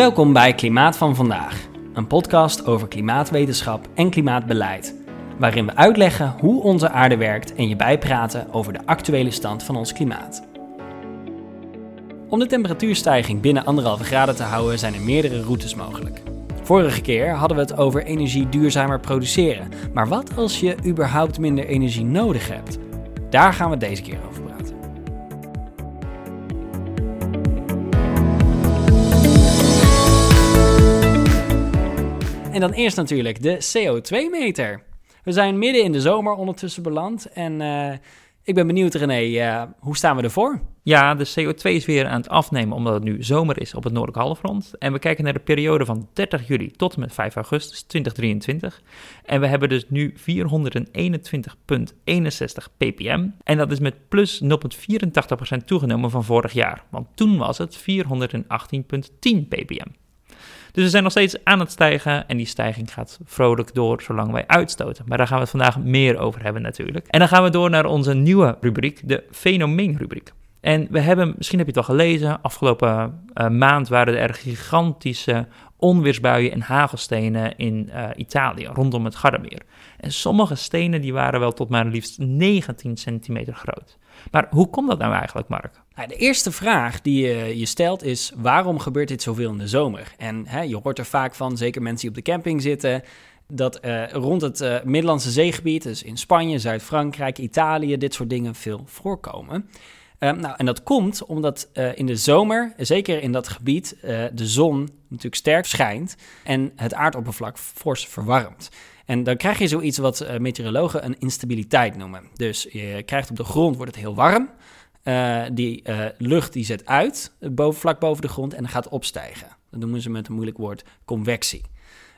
Welkom bij Klimaat van Vandaag, een podcast over klimaatwetenschap en klimaatbeleid, waarin we uitleggen hoe onze aarde werkt en je bijpraten over de actuele stand van ons klimaat. Om de temperatuurstijging binnen anderhalve graden te houden zijn er meerdere routes mogelijk. Vorige keer hadden we het over energie duurzamer produceren, maar wat als je überhaupt minder energie nodig hebt? Daar gaan we deze keer over En dan eerst natuurlijk de CO2-meter. We zijn midden in de zomer ondertussen beland en uh, ik ben benieuwd René, uh, hoe staan we ervoor? Ja, de CO2 is weer aan het afnemen omdat het nu zomer is op het noordelijke halfrond. En we kijken naar de periode van 30 juli tot en met 5 augustus 2023. En we hebben dus nu 421,61 ppm. En dat is met plus 0,84% toegenomen van vorig jaar. Want toen was het 418,10 ppm. Dus we zijn nog steeds aan het stijgen en die stijging gaat vrolijk door zolang wij uitstoten. Maar daar gaan we het vandaag meer over hebben natuurlijk. En dan gaan we door naar onze nieuwe rubriek, de fenomeen-rubriek. En we hebben, misschien heb je het al gelezen, afgelopen uh, maand waren er gigantische onweersbuien en hagelstenen in uh, Italië, rondom het Gardameer. En sommige stenen die waren wel tot maar liefst 19 centimeter groot. Maar hoe komt dat nou eigenlijk, Mark? Nou, de eerste vraag die je je stelt is: waarom gebeurt dit zoveel in de zomer? En hè, je hoort er vaak van, zeker mensen die op de camping zitten, dat uh, rond het uh, Middellandse zeegebied, dus in Spanje, Zuid-Frankrijk, Italië, dit soort dingen veel voorkomen. Um, nou, en dat komt omdat uh, in de zomer, zeker in dat gebied, de zon natuurlijk sterk schijnt en het aardoppervlak fors verwarmt. En dan krijg je zoiets wat uh, meteorologen een instabiliteit noemen. Dus je krijgt op de grond, wordt het heel warm. Die lucht die zet uit, boven, vlak boven de grond, en gaat opstijgen. Dat noemen ze met een moeilijk woord convectie.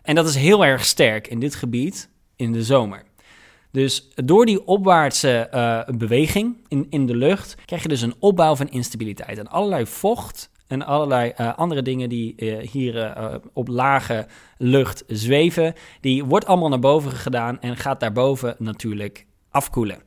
En dat is heel erg sterk in dit gebied in de zomer. Dus door die opwaartse uh, beweging in, in de lucht krijg je dus een opbouw van instabiliteit. En allerlei vocht en allerlei uh, andere dingen die uh, hier op lage lucht zweven, die wordt allemaal naar boven gedaan en gaat daarboven natuurlijk afkoelen.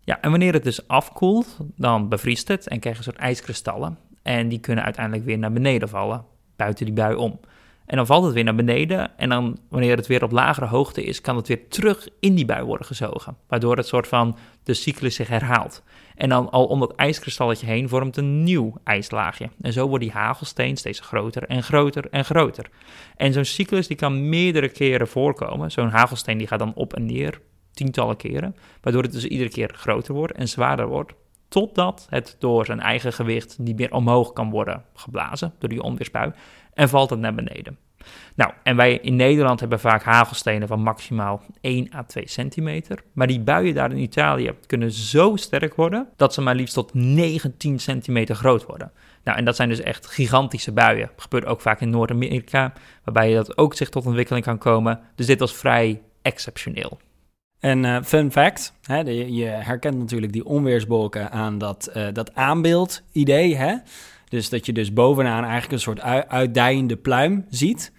Ja, en wanneer het dus afkoelt, dan bevriest het en krijg je een soort ijskristallen. En die kunnen uiteindelijk weer naar beneden vallen, buiten die bui om. En dan valt het weer naar beneden. En dan, wanneer het weer op lagere hoogte is, kan het weer terug in die bui worden gezogen. Waardoor het soort van de cyclus zich herhaalt. En dan al om dat ijskristalletje heen vormt een nieuw ijslaagje. En zo wordt die hagelsteen steeds groter en groter en groter. En zo'n cyclus die kan meerdere keren voorkomen. Zo'n hagelsteen die gaat dan op en neer, tientallen keren. Waardoor het dus iedere keer groter wordt en zwaarder wordt. Totdat het door zijn eigen gewicht niet meer omhoog kan worden geblazen door die onweersbui en valt het naar beneden. Nou, en wij in Nederland hebben vaak hagelstenen van maximaal 1 à 2 centimeter. Maar die buien daar in Italië kunnen zo sterk worden dat ze maar liefst tot 19 centimeter groot worden. Nou, en dat zijn dus echt gigantische buien. Gebeurt ook vaak in Noord-Amerika, waarbij dat ook zich tot ontwikkeling kan komen. Dus dit was vrij exceptioneel. En uh, fun fact, hè, je herkent natuurlijk die onweersbolken aan dat, uh, dat aanbeeld-idee. Hè? Dus dat je dus bovenaan eigenlijk een soort uitdijende pluim ziet.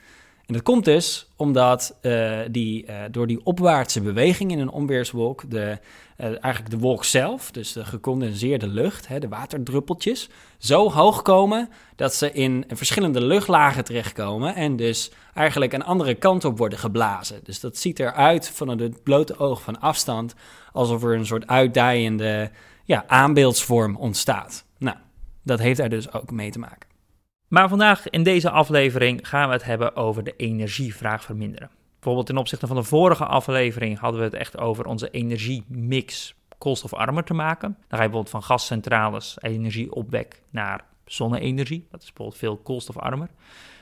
En dat komt dus omdat uh, die, uh, door die opwaartse beweging in een onweerswolk, de, uh, eigenlijk de wolk zelf, dus de gecondenseerde lucht, hè, de waterdruppeltjes, zo hoog komen dat ze in verschillende luchtlagen terechtkomen en dus eigenlijk een andere kant op worden geblazen. Dus dat ziet eruit van het blote oog van afstand alsof er een soort uitdijende ja, aanbeeldsvorm ontstaat. Dat heeft er dus ook mee te maken. Maar vandaag in deze aflevering gaan we het hebben over de energievraag verminderen. Bijvoorbeeld ten opzichte van de vorige aflevering hadden we het echt over onze energiemix koolstofarmer te maken. Dan ga je bijvoorbeeld van gascentrales, energieopwek naar zonne-energie. Dat is bijvoorbeeld veel koolstofarmer.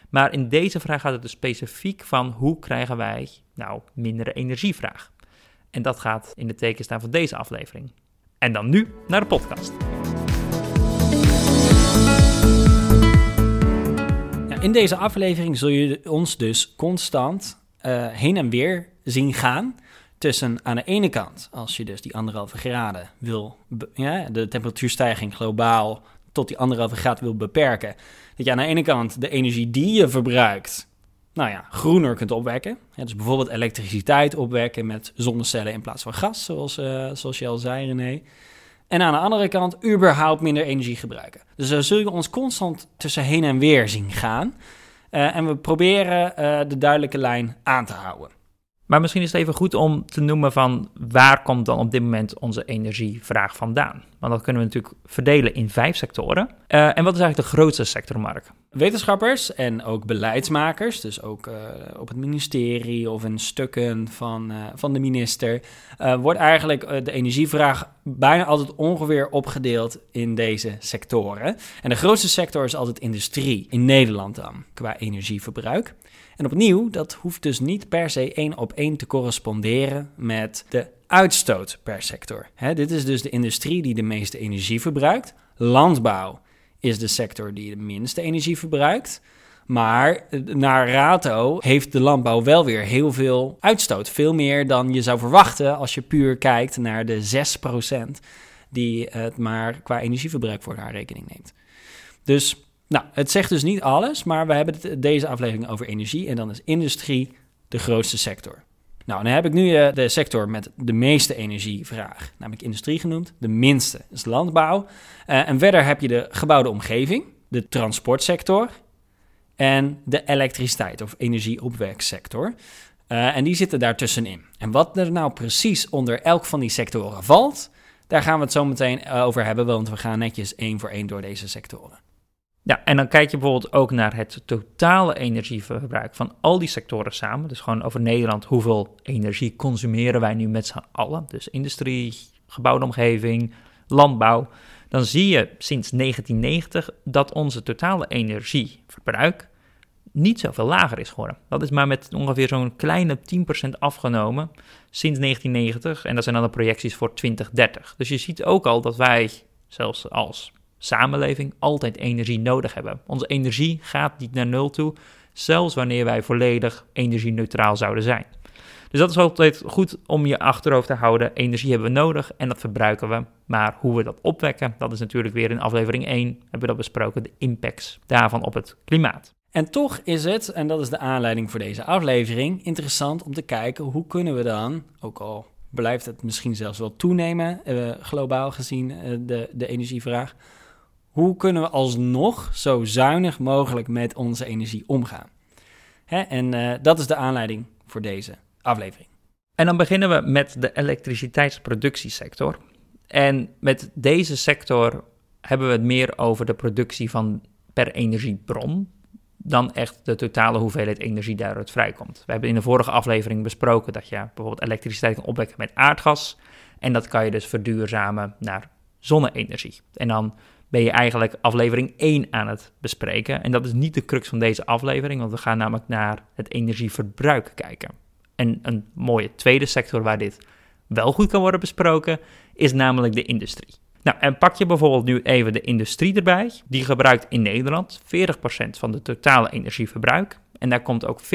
Maar in deze vraag gaat het dus specifiek van hoe krijgen wij nou mindere energievraag. En dat gaat in de teken staan van deze aflevering. En dan nu naar de podcast. In deze aflevering zul je ons dus constant uh, heen en weer zien gaan tussen aan de ene kant, als je dus die anderhalve graden wil, ja, de temperatuurstijging globaal tot die anderhalve graad wil beperken, dat je aan de ene kant de energie die je verbruikt, nou ja, groener kunt opwekken. Dus bijvoorbeeld elektriciteit opwekken met zonnecellen in plaats van gas, zoals, uh, zoals je al zei René. En aan de andere kant überhaupt minder energie gebruiken. Dus daar zul je ons constant tussen heen en weer zien gaan. en we proberen de duidelijke lijn aan te houden. Maar misschien is het even goed om te noemen van waar komt dan op dit moment onze energievraag vandaan? Want dat kunnen we natuurlijk verdelen in vijf sectoren. Uh, en wat is eigenlijk de grootste sector, Mark? Wetenschappers en ook beleidsmakers, dus ook uh, op het ministerie of in stukken van, uh, van de minister, wordt eigenlijk de energievraag bijna altijd ongeveer opgedeeld in deze sectoren. En de grootste sector is altijd industrie, in Nederland dan, qua energieverbruik. En opnieuw, dat hoeft dus niet per se één op één te corresponderen met de uitstoot per sector. dit is dus de industrie die de meeste energie verbruikt. Landbouw is de sector die de minste energie verbruikt. Maar naar rato heeft de landbouw wel weer heel veel uitstoot. Veel meer dan je zou verwachten als je puur kijkt naar de 6% die het maar qua energieverbruik voor haar rekening neemt. Dus nou, het zegt dus niet alles, maar we hebben deze aflevering over energie en dan is industrie de grootste sector. Nou, dan heb ik nu uh, de sector met de meeste energievraag, namelijk industrie genoemd. De minste is landbouw. Uh, en verder heb je de gebouwde omgeving, de transportsector en de elektriciteit of energieopweksector. Uh, en die zitten daartussenin. En wat er nou precies onder elk van die sectoren valt, daar gaan we het zo meteen over hebben, want we gaan netjes één voor één door deze sectoren. Ja, en dan kijk je bijvoorbeeld ook naar het totale energieverbruik van al die sectoren samen. Dus gewoon over Nederland, hoeveel energie consumeren wij nu met z'n allen? Dus industrie, gebouwde omgeving, landbouw. Dan zie je sinds 1990 dat onze totale energieverbruik niet zoveel lager is geworden. Dat is maar met ongeveer zo'n kleine 10% afgenomen sinds 1990. En dat zijn dan de projecties voor 2030. Dus je ziet ook al dat wij, zelfs als samenleving altijd energie nodig hebben. Onze energie gaat niet naar nul toe, zelfs wanneer wij volledig energie-neutraal zouden zijn. Dus dat is altijd goed om je achterhoofd te houden. Energie hebben we nodig en dat verbruiken we. Maar hoe we dat opwekken, dat is natuurlijk weer in aflevering 1, hebben we dat besproken, de impacts daarvan op het klimaat. En toch is het, en dat is de aanleiding voor deze aflevering, interessant om te kijken hoe kunnen we dan, ook al blijft het misschien zelfs wel toenemen, uh, globaal gezien, uh, de, de energievraag, hoe kunnen we alsnog zo zuinig mogelijk met onze energie omgaan? Hè? En uh, dat is de aanleiding voor deze aflevering. En dan beginnen we met de elektriciteitsproductiesector. En met deze sector hebben we het meer over de productie van per energiebron dan echt de totale hoeveelheid energie daaruit vrijkomt. We hebben in de vorige aflevering besproken dat je bijvoorbeeld elektriciteit kan opwekken met aardgas. En dat kan je dus verduurzamen naar zonne-energie. En dan ben je eigenlijk aflevering 1 aan het bespreken. En dat is niet de crux van deze aflevering, want we gaan namelijk naar het energieverbruik kijken. En een mooie tweede sector waar dit wel goed kan worden besproken, is namelijk de industrie. Nou, en pak je bijvoorbeeld nu even de industrie erbij. Die gebruikt in Nederland 40% van de totale energieverbruik. En daar komt ook 40%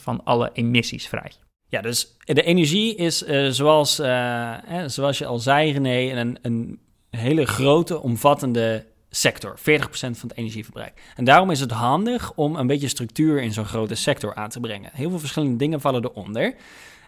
van alle emissies vrij. Ja, dus de energie is, uh, zoals, uh, zoals je al zei, René, een, een hele grote, omvattende sector. 40% van het energieverbruik. En daarom is het handig om een beetje structuur in zo'n grote sector aan te brengen. Heel veel verschillende dingen vallen eronder.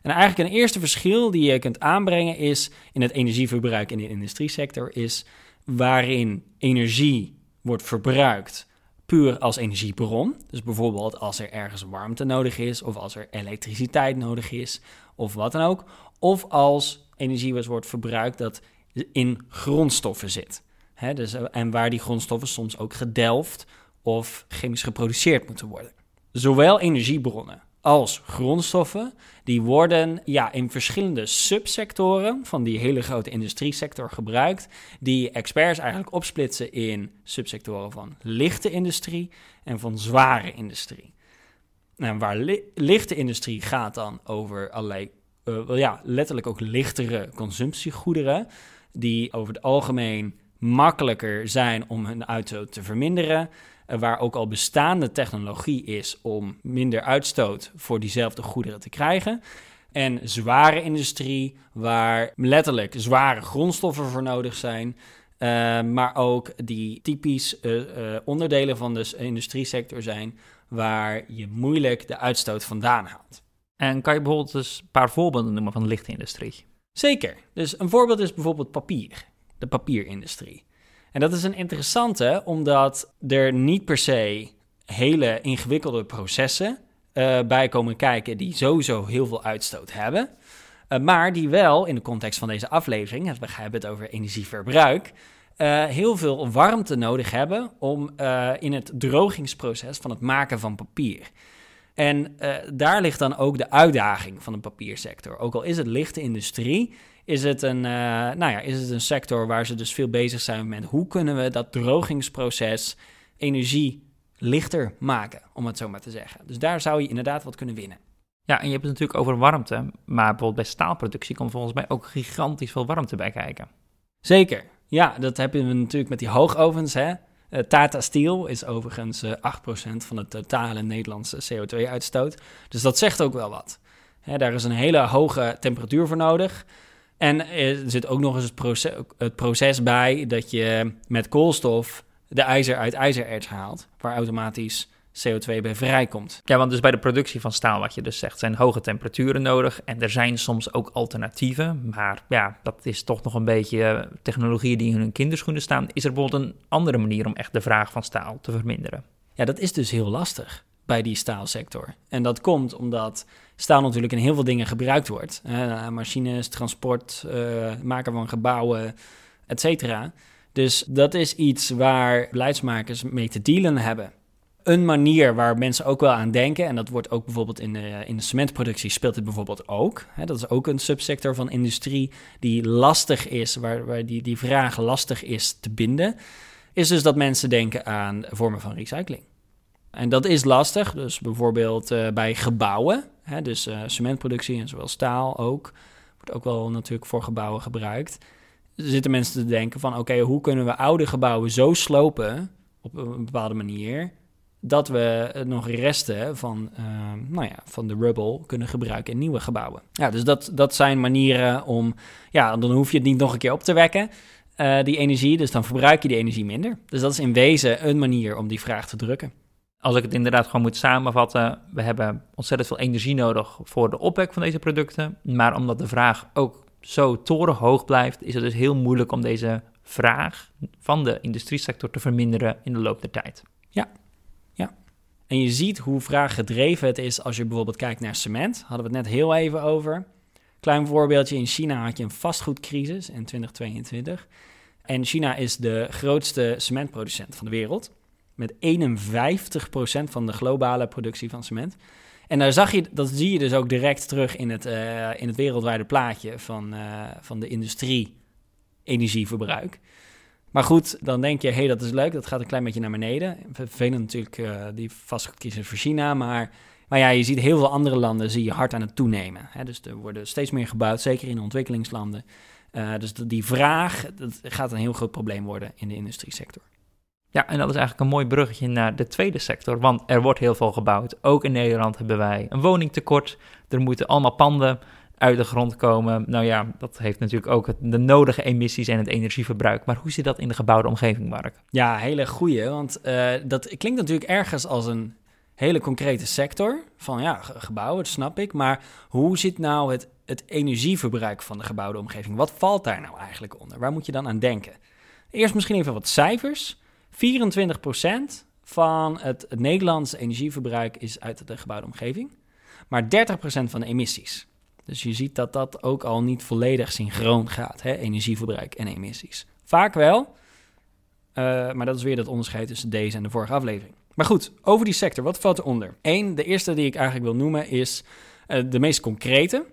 En eigenlijk een eerste verschil die je kunt aanbrengen is in het energieverbruik in de industriesector is waarin energie wordt verbruikt puur als energiebron. Dus bijvoorbeeld als er ergens warmte nodig is of als er elektriciteit nodig is of wat dan ook. Of als energie wordt verbruikt dat in grondstoffen zit. dus, eh, en waar die grondstoffen soms ook gedelft of chemisch geproduceerd moeten worden. Zowel energiebronnen als grondstoffen, die worden ja, in verschillende subsectoren van die hele grote industriesector gebruikt, die experts eigenlijk opsplitsen in subsectoren van lichte industrie en van zware industrie. En waar lichte industrie gaat dan over allerlei, uh, ja, letterlijk ook lichtere consumptiegoederen, die over het algemeen makkelijker zijn om hun uitstoot te verminderen. Eh, waar ook al bestaande technologie is om minder uitstoot voor diezelfde goederen te krijgen. En zware industrie, waar letterlijk zware grondstoffen voor nodig zijn. Uh, maar ook die typisch uh, onderdelen van de industriesector zijn, waar je moeilijk de uitstoot vandaan haalt. En kan je bijvoorbeeld eens een paar voorbeelden noemen van de lichte industrie? Zeker. Dus een voorbeeld is bijvoorbeeld papier, de papierindustrie. En dat is een interessante, omdat er niet per se hele ingewikkelde processen uh, bij komen kijken die sowieso heel veel uitstoot hebben. Uh, maar die wel in de context van deze aflevering, we hebben het over energieverbruik, uh, heel veel warmte nodig hebben om in het drogingsproces van het maken van papier. En daar ligt dan ook de uitdaging van de papiersector. Ook al is het lichte industrie, is het, een, nou ja, is het een sector waar ze dus veel bezig zijn met hoe kunnen we dat drogingsproces energie lichter maken, om het zo maar te zeggen. Dus daar zou je inderdaad wat kunnen winnen. Ja, en je hebt het natuurlijk over warmte, maar bijvoorbeeld bij staalproductie komt volgens mij ook gigantisch veel warmte bij kijken. Zeker, ja, dat hebben we natuurlijk met die hoogovens. Hè? Uh, Tata Steel is overigens uh, eh, 8% van de totale Nederlandse CO2-uitstoot. Dus dat zegt ook wel wat. Hè, daar is een hele hoge temperatuur voor nodig. En er zit ook nog eens het proces, het proces bij dat je met koolstof de ijzer uit ijzererts haalt, waar automatisch CO2 bij vrijkomt. Ja, want dus bij de productie van staal, wat je dus zegt, zijn hoge temperaturen nodig. En er zijn soms ook alternatieven. Maar ja, dat is toch nog een beetje technologieën die in hun kinderschoenen staan. Is er bijvoorbeeld een andere manier om echt de vraag van staal te verminderen? Ja, dat is dus heel lastig bij die staalsector. En dat komt omdat staal natuurlijk in heel veel dingen gebruikt wordt. Uh, machines, transport, uh, maken van gebouwen, et cetera. Dus dat is iets waar beleidsmakers mee te dealen hebben. Een manier waar mensen ook wel aan denken, en dat wordt ook bijvoorbeeld in de, in de cementproductie speelt het bijvoorbeeld ook. Hè, dat is ook een subsector van industrie die lastig is, waar, waar die, die vraag lastig is te binden. Is dus dat mensen denken aan vormen van recycling. En dat is lastig, dus bijvoorbeeld uh, bij gebouwen, hè, dus uh, cementproductie en zowel staal ook, wordt ook wel natuurlijk voor gebouwen gebruikt zitten mensen te denken van... oké, hoe kunnen we oude gebouwen zo slopen op een bepaalde manier... dat we nog resten van, uh, nou ja, van de rubble kunnen gebruiken in nieuwe gebouwen. Ja, dus dat, dat zijn manieren om... ja, dan hoef je het niet nog een keer op te wekken... Uh, die energie, dus dan verbruik je die energie minder. Dus dat is in wezen een manier om die vraag te drukken. Als ik het inderdaad gewoon moet samenvatten, we hebben ontzettend veel energie nodig voor de opwek van deze producten. Maar omdat de vraag ook zo torenhoog blijft, is het dus heel moeilijk om deze vraag van de industriesector te verminderen in de loop der tijd. Ja, ja. En je ziet hoe vraaggedreven het is als je bijvoorbeeld kijkt naar cement. Hadden we het net heel even over. Klein voorbeeldje, in China had je een vastgoedcrisis in 2022. En China is de grootste cementproducent van de wereld. Met 51% van de globale productie van cement. En daar zag je, dat zie je dus ook direct terug in het, uh, in het wereldwijde plaatje van, uh, van de industrie-energieverbruik. Maar goed, dan denk je, hé, hey, dat is leuk, dat gaat een klein beetje naar beneden. Vervelend natuurlijk uh, die vastgekozen voor China, maar, maar ja, je ziet heel veel andere landen zie je hard aan het toenemen. Hè? Dus er worden steeds meer gebouwd, zeker in ontwikkelingslanden. dus die vraag, dat gaat een heel groot probleem worden in de industriesector. Ja, en dat is eigenlijk een mooi bruggetje naar de tweede sector, want er wordt heel veel gebouwd. Ook in Nederland hebben wij een woningtekort. Er moeten allemaal panden uit de grond komen. Nou ja, dat heeft natuurlijk ook de nodige emissies en het energieverbruik. Maar hoe zit dat in de gebouwde omgeving, Mark? Ja, hele goeie, want uh, dat klinkt natuurlijk ergens als een hele concrete sector. Van ja, gebouwen, dat snap ik. Maar hoe zit nou het, het energieverbruik van de gebouwde omgeving? Wat valt daar nou eigenlijk onder? Waar moet je dan aan denken? Eerst misschien even wat cijfers. 24% van het Nederlandse energieverbruik is uit de gebouwde omgeving, maar 30% van de emissies. Dus je ziet dat dat ook al niet volledig synchroon gaat, hè? energieverbruik en emissies. Vaak wel, uh, maar dat is weer dat onderscheid tussen deze en de vorige aflevering. Maar goed, over die sector, wat valt eronder? Eén, de eerste die ik eigenlijk wil noemen is uh, de meest concrete,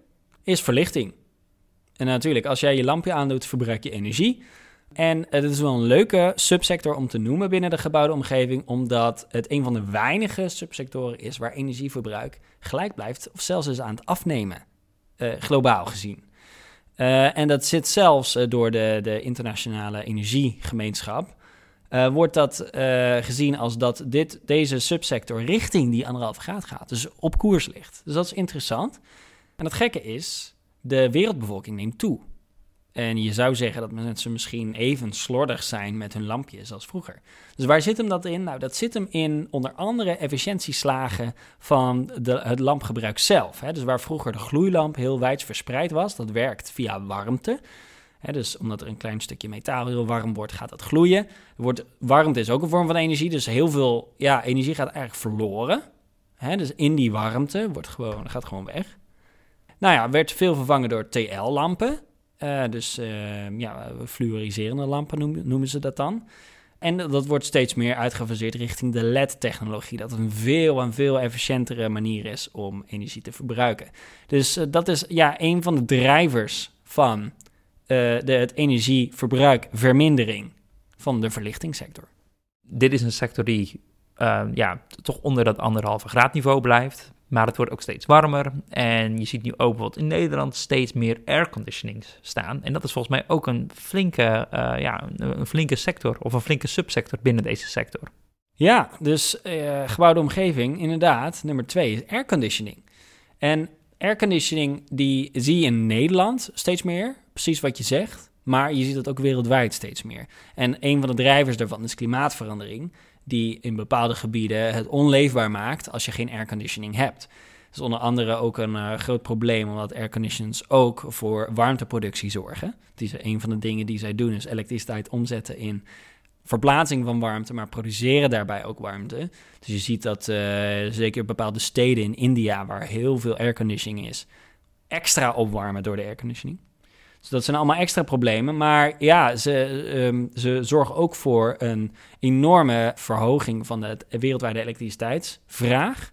is verlichting. En natuurlijk, als jij je lampje aandoet, verbruik je energie. En het is wel een leuke subsector om te noemen binnen de gebouwde omgeving, omdat het een van de weinige subsectoren is waar energieverbruik gelijk blijft of zelfs is aan het afnemen, uh, globaal gezien. Uh, en dat zit zelfs uh, door de, de internationale energiegemeenschap. wordt dat gezien als dat dit, deze subsector richting die anderhalve graad gaat, dus op koers ligt. Dus dat is interessant. En het gekke is, de wereldbevolking neemt toe. En je zou zeggen dat mensen misschien even slordig zijn met hun lampjes als vroeger. Dus waar zit hem dat in? Nou, dat zit hem in onder andere efficiëntieslagen van de, het lampgebruik zelf. Hè. Dus waar vroeger de gloeilamp heel wijd verspreid was, dat werkt via warmte. dus omdat er een klein stukje metaal heel warm wordt, gaat dat gloeien. Wordt, warmte is ook een vorm van energie, dus heel veel ja, energie gaat eigenlijk verloren. dus in die warmte wordt gewoon, gaat gewoon weg. Nou ja, werd veel vervangen door TL-lampen. Uh, dus uh, ja, fluoriserende lampen noemen, noemen, ze dat dan. En dat wordt steeds meer uitgefaseerd richting de LED-technologie. Dat een veel en veel efficiëntere manier is om energie te verbruiken. Dus uh, dat is ja, een van de drijvers van de, het energieverbruikvermindering van de verlichtingssector. Dit is een sector die ja, toch onder dat anderhalve graad niveau blijft. Maar het wordt ook steeds warmer. En je ziet nu ook bijvoorbeeld in Nederland steeds meer airconditionings staan. En dat is volgens mij ook een flinke, uh, ja, een flinke sector of een flinke subsector binnen deze sector. Ja, dus uh, gebouwde omgeving, inderdaad. Nummer twee is airconditioning. En airconditioning die zie je in Nederland steeds meer, precies wat je zegt. Maar je ziet het ook wereldwijd steeds meer. En een van de drijvers daarvan is klimaatverandering die in bepaalde gebieden het onleefbaar maakt als je geen airconditioning hebt. Dat is onder andere ook een uh, groot probleem, omdat airconditions ook voor warmteproductie zorgen. Het is een van de dingen die zij doen, is elektriciteit omzetten in verplaatsing van warmte, maar produceren daarbij ook warmte. Dus je ziet dat uh, zeker bepaalde steden in India, waar heel veel airconditioning is, extra opwarmen door de airconditioning. Dus dat zijn allemaal extra problemen. Maar ja, ze, um, ze zorgen ook voor een enorme verhoging van de wereldwijde elektriciteitsvraag.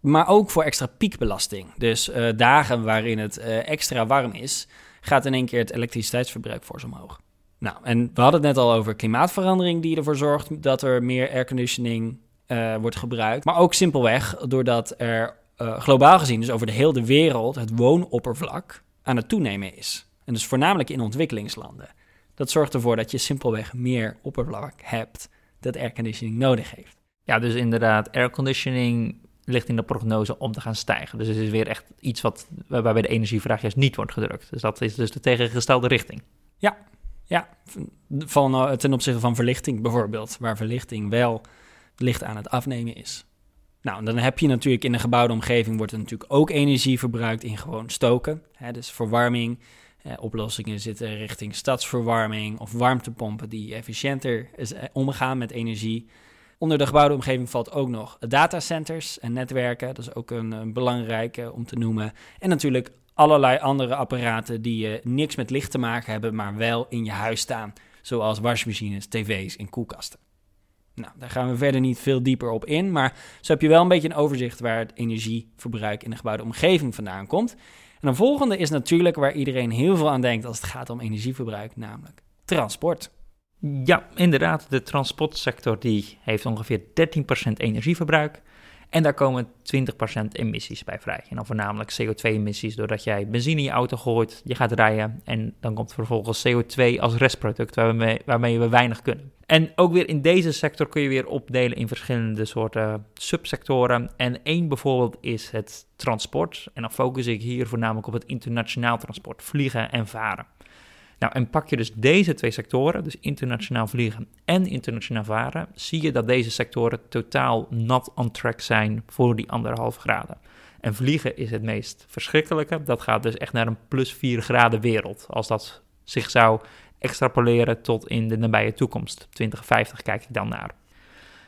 Maar ook voor extra piekbelasting. Dus uh, dagen waarin het uh, extra warm is, gaat in één keer het elektriciteitsverbruik fors omhoog. Nou, en we hadden het net al over klimaatverandering die ervoor zorgt dat er meer airconditioning uh, wordt gebruikt. Maar ook simpelweg doordat er globaal gezien, dus over de hele wereld, het woonoppervlak aan het toenemen is. En dus voornamelijk in ontwikkelingslanden. Dat zorgt ervoor dat je simpelweg meer oppervlak hebt dat airconditioning nodig heeft. Ja, dus inderdaad, airconditioning ligt in de prognose om te gaan stijgen. Dus het is weer echt iets wat, waarbij de energievraag juist niet wordt gedrukt. Dus dat is dus de tegengestelde richting. Ja, ja. Van, uh, ten opzichte van verlichting bijvoorbeeld, waar verlichting wel licht aan het afnemen is. Nou, dan heb je natuurlijk in een gebouwde omgeving wordt er natuurlijk ook energie verbruikt in gewoon stoken. Hè, dus verwarming, eh, oplossingen zitten richting stadsverwarming of warmtepompen die efficiënter is, eh, omgaan met energie. Onder de gebouwde omgeving valt ook nog datacenters en netwerken. Dat is ook een, een belangrijke om te noemen. En natuurlijk allerlei andere apparaten die niks met licht te maken hebben, maar wel in je huis staan. Zoals wasmachines, tv's en koelkasten. Nou, daar gaan we verder niet veel dieper op in, maar zo heb je wel een beetje een overzicht waar het energieverbruik in de gebouwde omgeving vandaan komt. En de volgende is natuurlijk waar iedereen heel veel aan denkt als het gaat om energieverbruik, namelijk transport. Ja, inderdaad. De transportsector die heeft ongeveer 13% energieverbruik. En daar komen 20% emissies bij vrij. En dan voornamelijk CO2-emissies, doordat jij benzine in je auto gooit, je gaat rijden en dan komt vervolgens CO2 als restproduct waarmee, waarmee we weinig kunnen. En ook weer in deze sector kun je weer opdelen in verschillende soorten subsectoren. En één bijvoorbeeld is het transport. En dan focus ik hier voornamelijk op het internationaal transport, vliegen en varen. Nou, en pak je dus deze twee sectoren, dus internationaal vliegen en internationaal varen, zie je dat deze sectoren totaal not on track zijn voor die anderhalf graden. En vliegen is het meest verschrikkelijke. Dat gaat dus echt naar een plus 4 graden wereld. Als dat zich zou extrapoleren tot in de nabije toekomst. 2050 kijk ik dan naar.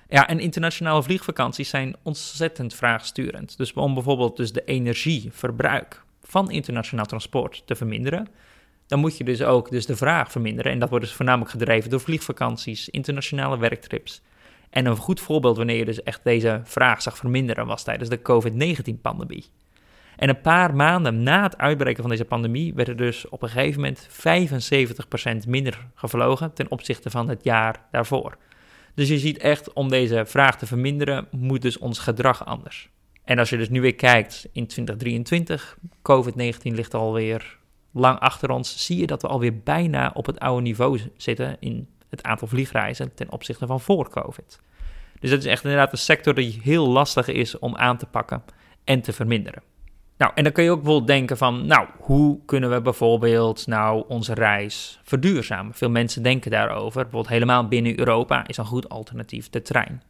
Ja, en internationale vliegvakanties zijn ontzettend vraagsturend. Dus om bijvoorbeeld dus de energieverbruik van internationaal transport te verminderen, dan moet je dus ook dus de vraag verminderen. En dat wordt dus voornamelijk gedreven door vliegvakanties, internationale werktrips. En een goed voorbeeld wanneer je dus echt deze vraag zag verminderen was tijdens de COVID-19-pandemie. En een paar maanden na het uitbreken van deze pandemie werd er dus op een gegeven moment 75% minder gevlogen ten opzichte van het jaar daarvoor. Dus je ziet echt, om deze vraag te verminderen, moet dus ons gedrag anders. En als je dus nu weer kijkt in 2023, COVID-19 ligt alweer lang achter ons, zie je dat we alweer bijna op het oude niveau zitten in het aantal vliegreizen ten opzichte van voor COVID. Dus dat is echt inderdaad een sector die heel lastig is om aan te pakken en te verminderen. Nou, en dan kun je ook bijvoorbeeld denken van, nou, hoe kunnen we bijvoorbeeld nou onze reis verduurzamen? Veel mensen denken daarover. Bijvoorbeeld helemaal binnen Europa is een goed alternatief de trein.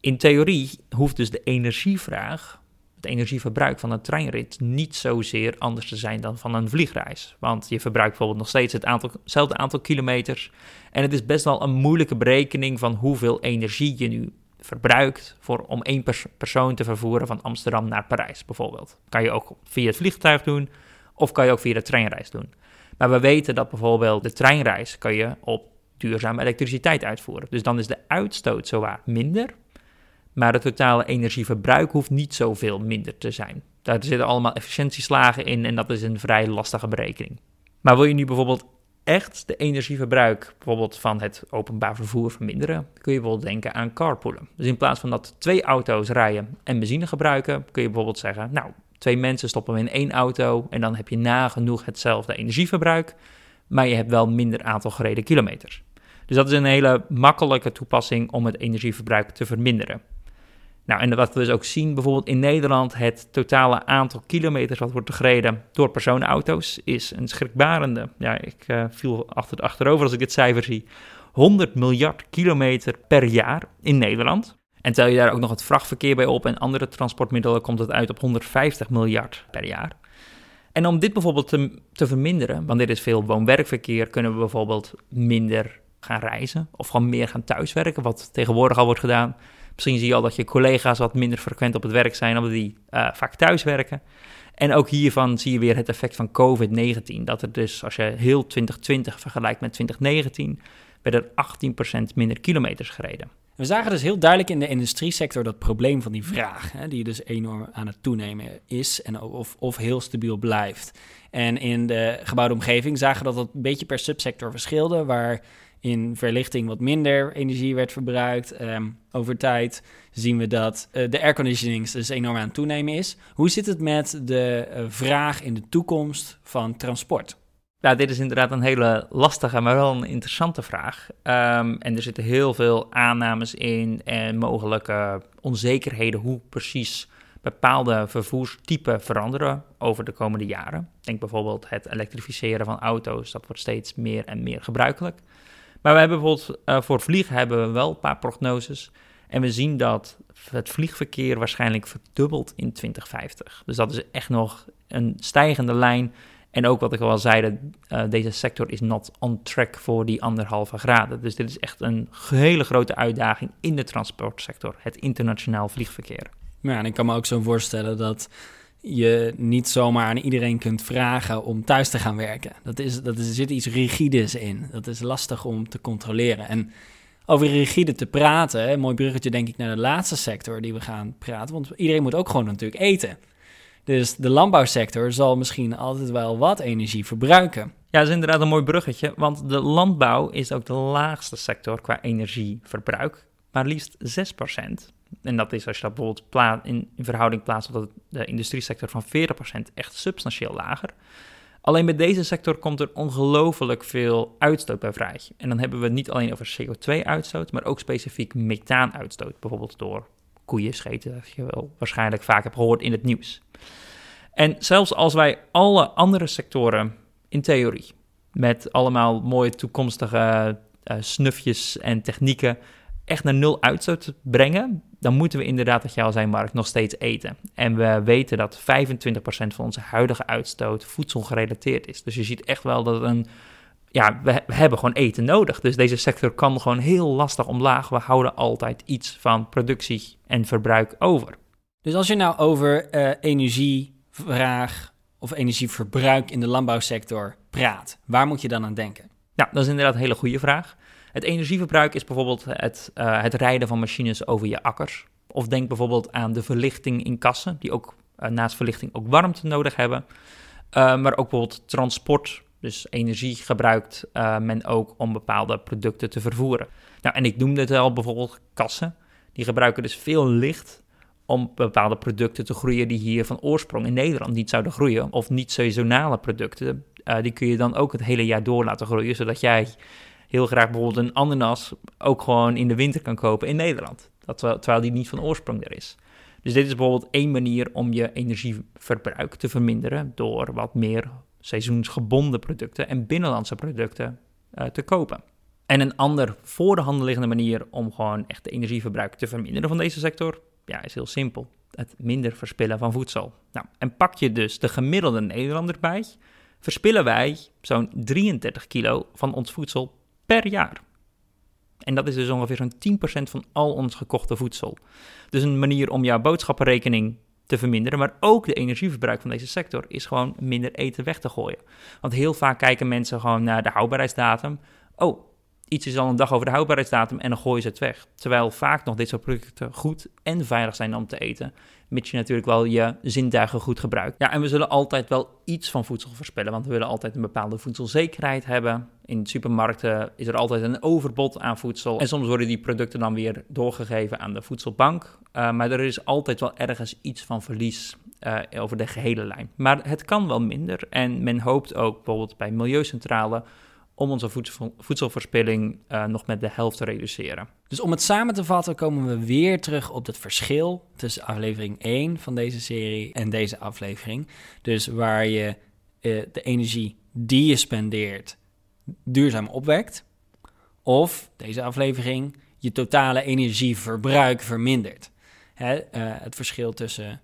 In theorie hoeft dus de energievraag het energieverbruik van een treinrit niet zozeer anders te zijn dan van een vliegreis. Want je verbruikt bijvoorbeeld nog steeds aantal, hetzelfde aantal kilometers. En het is best wel een moeilijke berekening van hoeveel energie je nu verbruikt voor, om één persoon te vervoeren van Amsterdam naar Parijs bijvoorbeeld. Kan je ook via het vliegtuig doen of kan je ook via de treinreis doen. Maar we weten dat bijvoorbeeld de treinreis kan je op duurzame elektriciteit uitvoeren. Dus dan is de uitstoot zowaar minder, maar het totale energieverbruik hoeft niet zoveel minder te zijn. Daar zitten allemaal efficiëntieslagen in en dat is een vrij lastige berekening. Maar wil je nu bijvoorbeeld echt de energieverbruik bijvoorbeeld van het openbaar vervoer verminderen, kun je bijvoorbeeld denken aan carpoolen. Dus in plaats van dat twee auto's rijden en benzine gebruiken, kun je bijvoorbeeld zeggen, nou, twee mensen stoppen in één auto en dan heb je nagenoeg hetzelfde energieverbruik, maar je hebt wel minder aantal gereden kilometers. Dus dat is een hele makkelijke toepassing om het energieverbruik te verminderen. Nou, en wat we dus ook zien, bijvoorbeeld in Nederland, het totale aantal kilometers wat wordt gereden door personenauto's is een schrikbarende. Ja, ik uh, viel achter, achterover als ik dit cijfer zie. 100 miljard kilometer per jaar in Nederland. En tel je daar ook nog het vrachtverkeer bij op en andere transportmiddelen, komt het uit op 150 miljard per jaar. En om dit bijvoorbeeld te, te verminderen, want dit is veel woon-werkverkeer, kunnen we bijvoorbeeld minder gaan reizen of gewoon meer gaan thuiswerken, wat tegenwoordig al wordt gedaan. Misschien zie je al dat je collega's wat minder frequent op het werk zijn, omdat die uh, vaak thuis werken. En ook hiervan zie je weer het effect van COVID-19. Dat er dus, als je heel 2020 vergelijkt met 2019, werden er 18% minder kilometers gereden. We zagen dus heel duidelijk in de industriesector dat probleem van die vraag, hè, die dus enorm aan het toenemen is en of, of heel stabiel blijft. En in de gebouwde omgeving zagen dat dat een beetje per subsector verschilde, waar in verlichting wat minder energie werd verbruikt. Ehm, over tijd zien we dat uh, de airconditioning dus enorm aan het toenemen is. Hoe zit het met de uh, vraag in de toekomst van transport? Nou, dit is inderdaad een hele lastige, maar wel een interessante vraag. Um, en er zitten heel veel aannames in en mogelijke onzekerheden hoe precies bepaalde vervoerstypen veranderen over de komende jaren. Denk bijvoorbeeld het elektrificeren van auto's, dat wordt steeds meer en meer gebruikelijk. Maar we hebben bijvoorbeeld uh, voor vliegen hebben we wel een paar prognoses. En we zien dat het vliegverkeer waarschijnlijk verdubbelt in 2050. Dus dat is echt nog een stijgende lijn. En ook wat ik al zei, uh, deze sector is not on track voor die anderhalve graden. Dus dit is echt een hele grote uitdaging in de transportsector, het internationaal vliegverkeer. Ja, en ik kan me ook zo voorstellen dat je niet zomaar aan iedereen kunt vragen om thuis te gaan werken. Dat is, dat is, er zit iets rigides in. Dat is lastig om te controleren. En over rigide te praten, een mooi bruggetje denk ik naar de laatste sector die we gaan praten. Want iedereen moet ook gewoon natuurlijk eten. Dus de landbouwsector zal misschien altijd wel wat energie verbruiken. Ja, dat is inderdaad een mooi bruggetje, want de landbouw is ook de laagste sector qua energieverbruik, maar liefst 6%. En dat is als je dat bijvoorbeeld in, in verhouding plaatst tot de industriesector van 40% echt substantieel lager. Alleen bij deze sector komt er ongelooflijk veel uitstoot bij vrij. En dan hebben we het niet alleen over CO2-uitstoot, maar ook specifiek methaanuitstoot. Bijvoorbeeld door koeien scheten, dat je wel waarschijnlijk vaak hebt gehoord in het nieuws. En zelfs als wij alle andere sectoren in theorie, met allemaal mooie toekomstige uh, snufjes en technieken, echt naar nul uitstoot brengen, dan moeten we inderdaad, dat jij al zei, Mark, nog steeds eten. En we weten dat 25% van onze huidige uitstoot voedselgerelateerd is. Dus je ziet echt wel dat een. Ja, we, hebben gewoon eten nodig. Dus deze sector kan gewoon heel lastig omlaag. We houden altijd iets van productie en verbruik over. Dus als je nou over uh, energievraag of energieverbruik in de landbouwsector praat, waar moet je dan aan denken? Nou, dat is inderdaad een hele goede vraag. Het energieverbruik is bijvoorbeeld het, uh, het rijden van machines over je akkers. Of denk bijvoorbeeld aan de verlichting in kassen, die ook uh, naast verlichting ook warmte nodig hebben. Uh, maar ook bijvoorbeeld transport, dus energie gebruikt men ook om bepaalde producten te vervoeren. Nou, en ik noemde het al bijvoorbeeld kassen. Die gebruiken dus veel licht om bepaalde producten te groeien die hier van oorsprong in Nederland niet zouden groeien. Of niet seizoenale producten, die kun je dan ook het hele jaar door laten groeien, zodat jij heel graag bijvoorbeeld een ananas ook gewoon in de winter kan kopen in Nederland. Dat, terwijl die niet van oorsprong er is. Dus dit is bijvoorbeeld één manier om je energieverbruik te verminderen door wat meer seizoensgebonden producten en binnenlandse producten uh, te kopen. En een ander voor de hand liggende manier om gewoon echt de energieverbruik te verminderen van deze sector, ja, is heel simpel. het minder verspillen van voedsel. Nou, en pak je dus de gemiddelde Nederlander bij, verspillen wij zo'n 33 kilo van ons voedsel per jaar. En dat is dus ongeveer zo'n 10% van al ons gekochte voedsel. Dus een manier om jouw boodschappenrekening te verminderen, maar ook de energieverbruik van deze sector is gewoon minder eten weg te gooien. Want heel vaak kijken mensen gewoon naar de houdbaarheidsdatum. Oh, iets is al een dag over de houdbaarheidsdatum en dan gooien ze het weg. Terwijl vaak nog dit soort producten goed en veilig zijn om te eten. Mits je natuurlijk wel je zintuigen goed gebruikt. Ja, en we zullen altijd wel iets van voedsel verspillen, want we willen altijd een bepaalde voedselzekerheid hebben. In supermarkten is er altijd een overbod aan voedsel. En soms worden die producten dan weer doorgegeven aan de voedselbank. Uh, maar er is altijd wel ergens iets van verlies uh, over de gehele lijn. Maar het kan wel minder. En men hoopt ook bijvoorbeeld bij Milieucentrale om onze voedsel, voedselverspilling uh, nog met de helft te reduceren. Dus om het samen te vatten komen we weer terug op het verschil tussen aflevering 1 van deze serie en deze aflevering. Dus waar je uh, de energie die je spendeert duurzaam opwekt. Of deze aflevering je totale energieverbruik vermindert. Hè, uh, het verschil tussen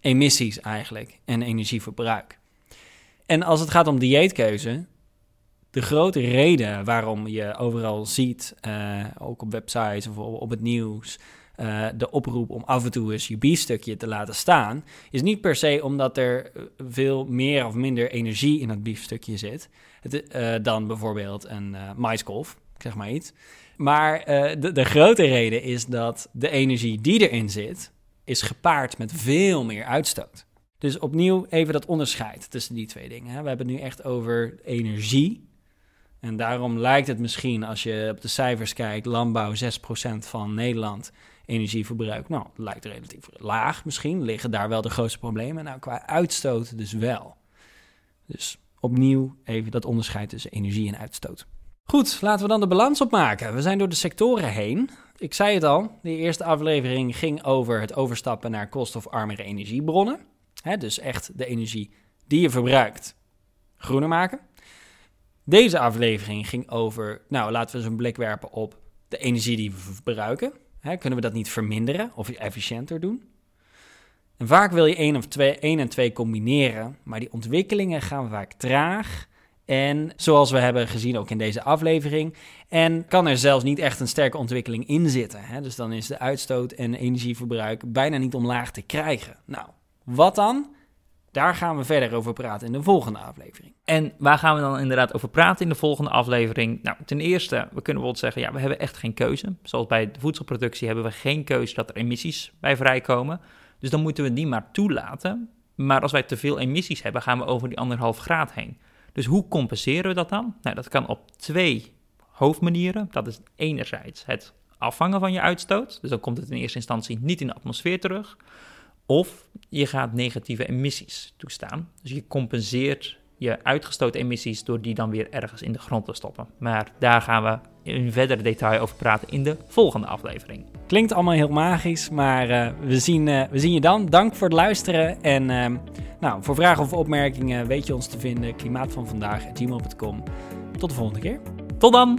emissies eigenlijk en energieverbruik. En als het gaat om dieetkeuze, de grote reden waarom je overal ziet, uh, ook op websites of op het nieuws, uh, de oproep om af en toe eens je biefstukje te laten staan, is niet per se omdat er veel meer of minder energie in dat biefstukje zit het, uh, dan bijvoorbeeld een maiskolf, zeg maar iets. Maar de, de grote reden is dat de energie die erin zit, is gepaard met veel meer uitstoot. Dus opnieuw even dat onderscheid tussen die twee dingen. We hebben het nu echt over energie en daarom lijkt het misschien, als je op de cijfers kijkt, landbouw 6% van Nederland energieverbruik. Nou, dat lijkt relatief laag misschien. Liggen daar wel de grootste problemen? Nou, qua uitstoot dus wel. Dus opnieuw even dat onderscheid tussen energie en uitstoot. Goed, laten we dan de balans opmaken. We zijn door de sectoren heen. Ik zei het al, de eerste aflevering ging over het overstappen naar koolstofarmere energiebronnen. dus echt de energie die je verbruikt groener maken. Deze aflevering ging over, nou laten we eens een blik werpen op de energie die we verbruiken. kunnen we dat niet verminderen of efficiënter doen? En vaak wil je één, of twee, één en twee combineren, maar die ontwikkelingen gaan vaak traag. En zoals we hebben gezien ook in deze aflevering. En kan er zelfs niet echt een sterke ontwikkeling in zitten. Hè? Dus dan is de uitstoot en energieverbruik bijna niet omlaag te krijgen. Nou, wat dan? Daar gaan we verder over praten in de volgende aflevering. En waar gaan we dan inderdaad over praten in de volgende aflevering? Nou, ten eerste, we kunnen bijvoorbeeld zeggen, ja, we hebben echt geen keuze. Zoals bij de voedselproductie hebben we geen keuze dat er emissies bij vrijkomen. Dus dan moeten we die maar toelaten. Maar als wij te veel emissies hebben, gaan we over die anderhalf graad heen. Dus hoe compenseren we dat dan? Nou, dat kan op twee hoofdmanieren. Dat is enerzijds het afvangen van je uitstoot. Dus dan komt het in eerste instantie niet in de atmosfeer terug. Of je gaat negatieve emissies toestaan. Dus je compenseert je uitgestoten emissies door die dan weer ergens in de grond te stoppen. Maar daar gaan we in verder detail over praten in de volgende aflevering. Klinkt allemaal heel magisch, maar uh, we, zien, uh, we zien je dan. Dank voor het luisteren. En uh, nou, voor vragen of opmerkingen weet je ons te vinden. Klimaatvanvandaag.gmail.com. Tot de volgende keer. Tot dan!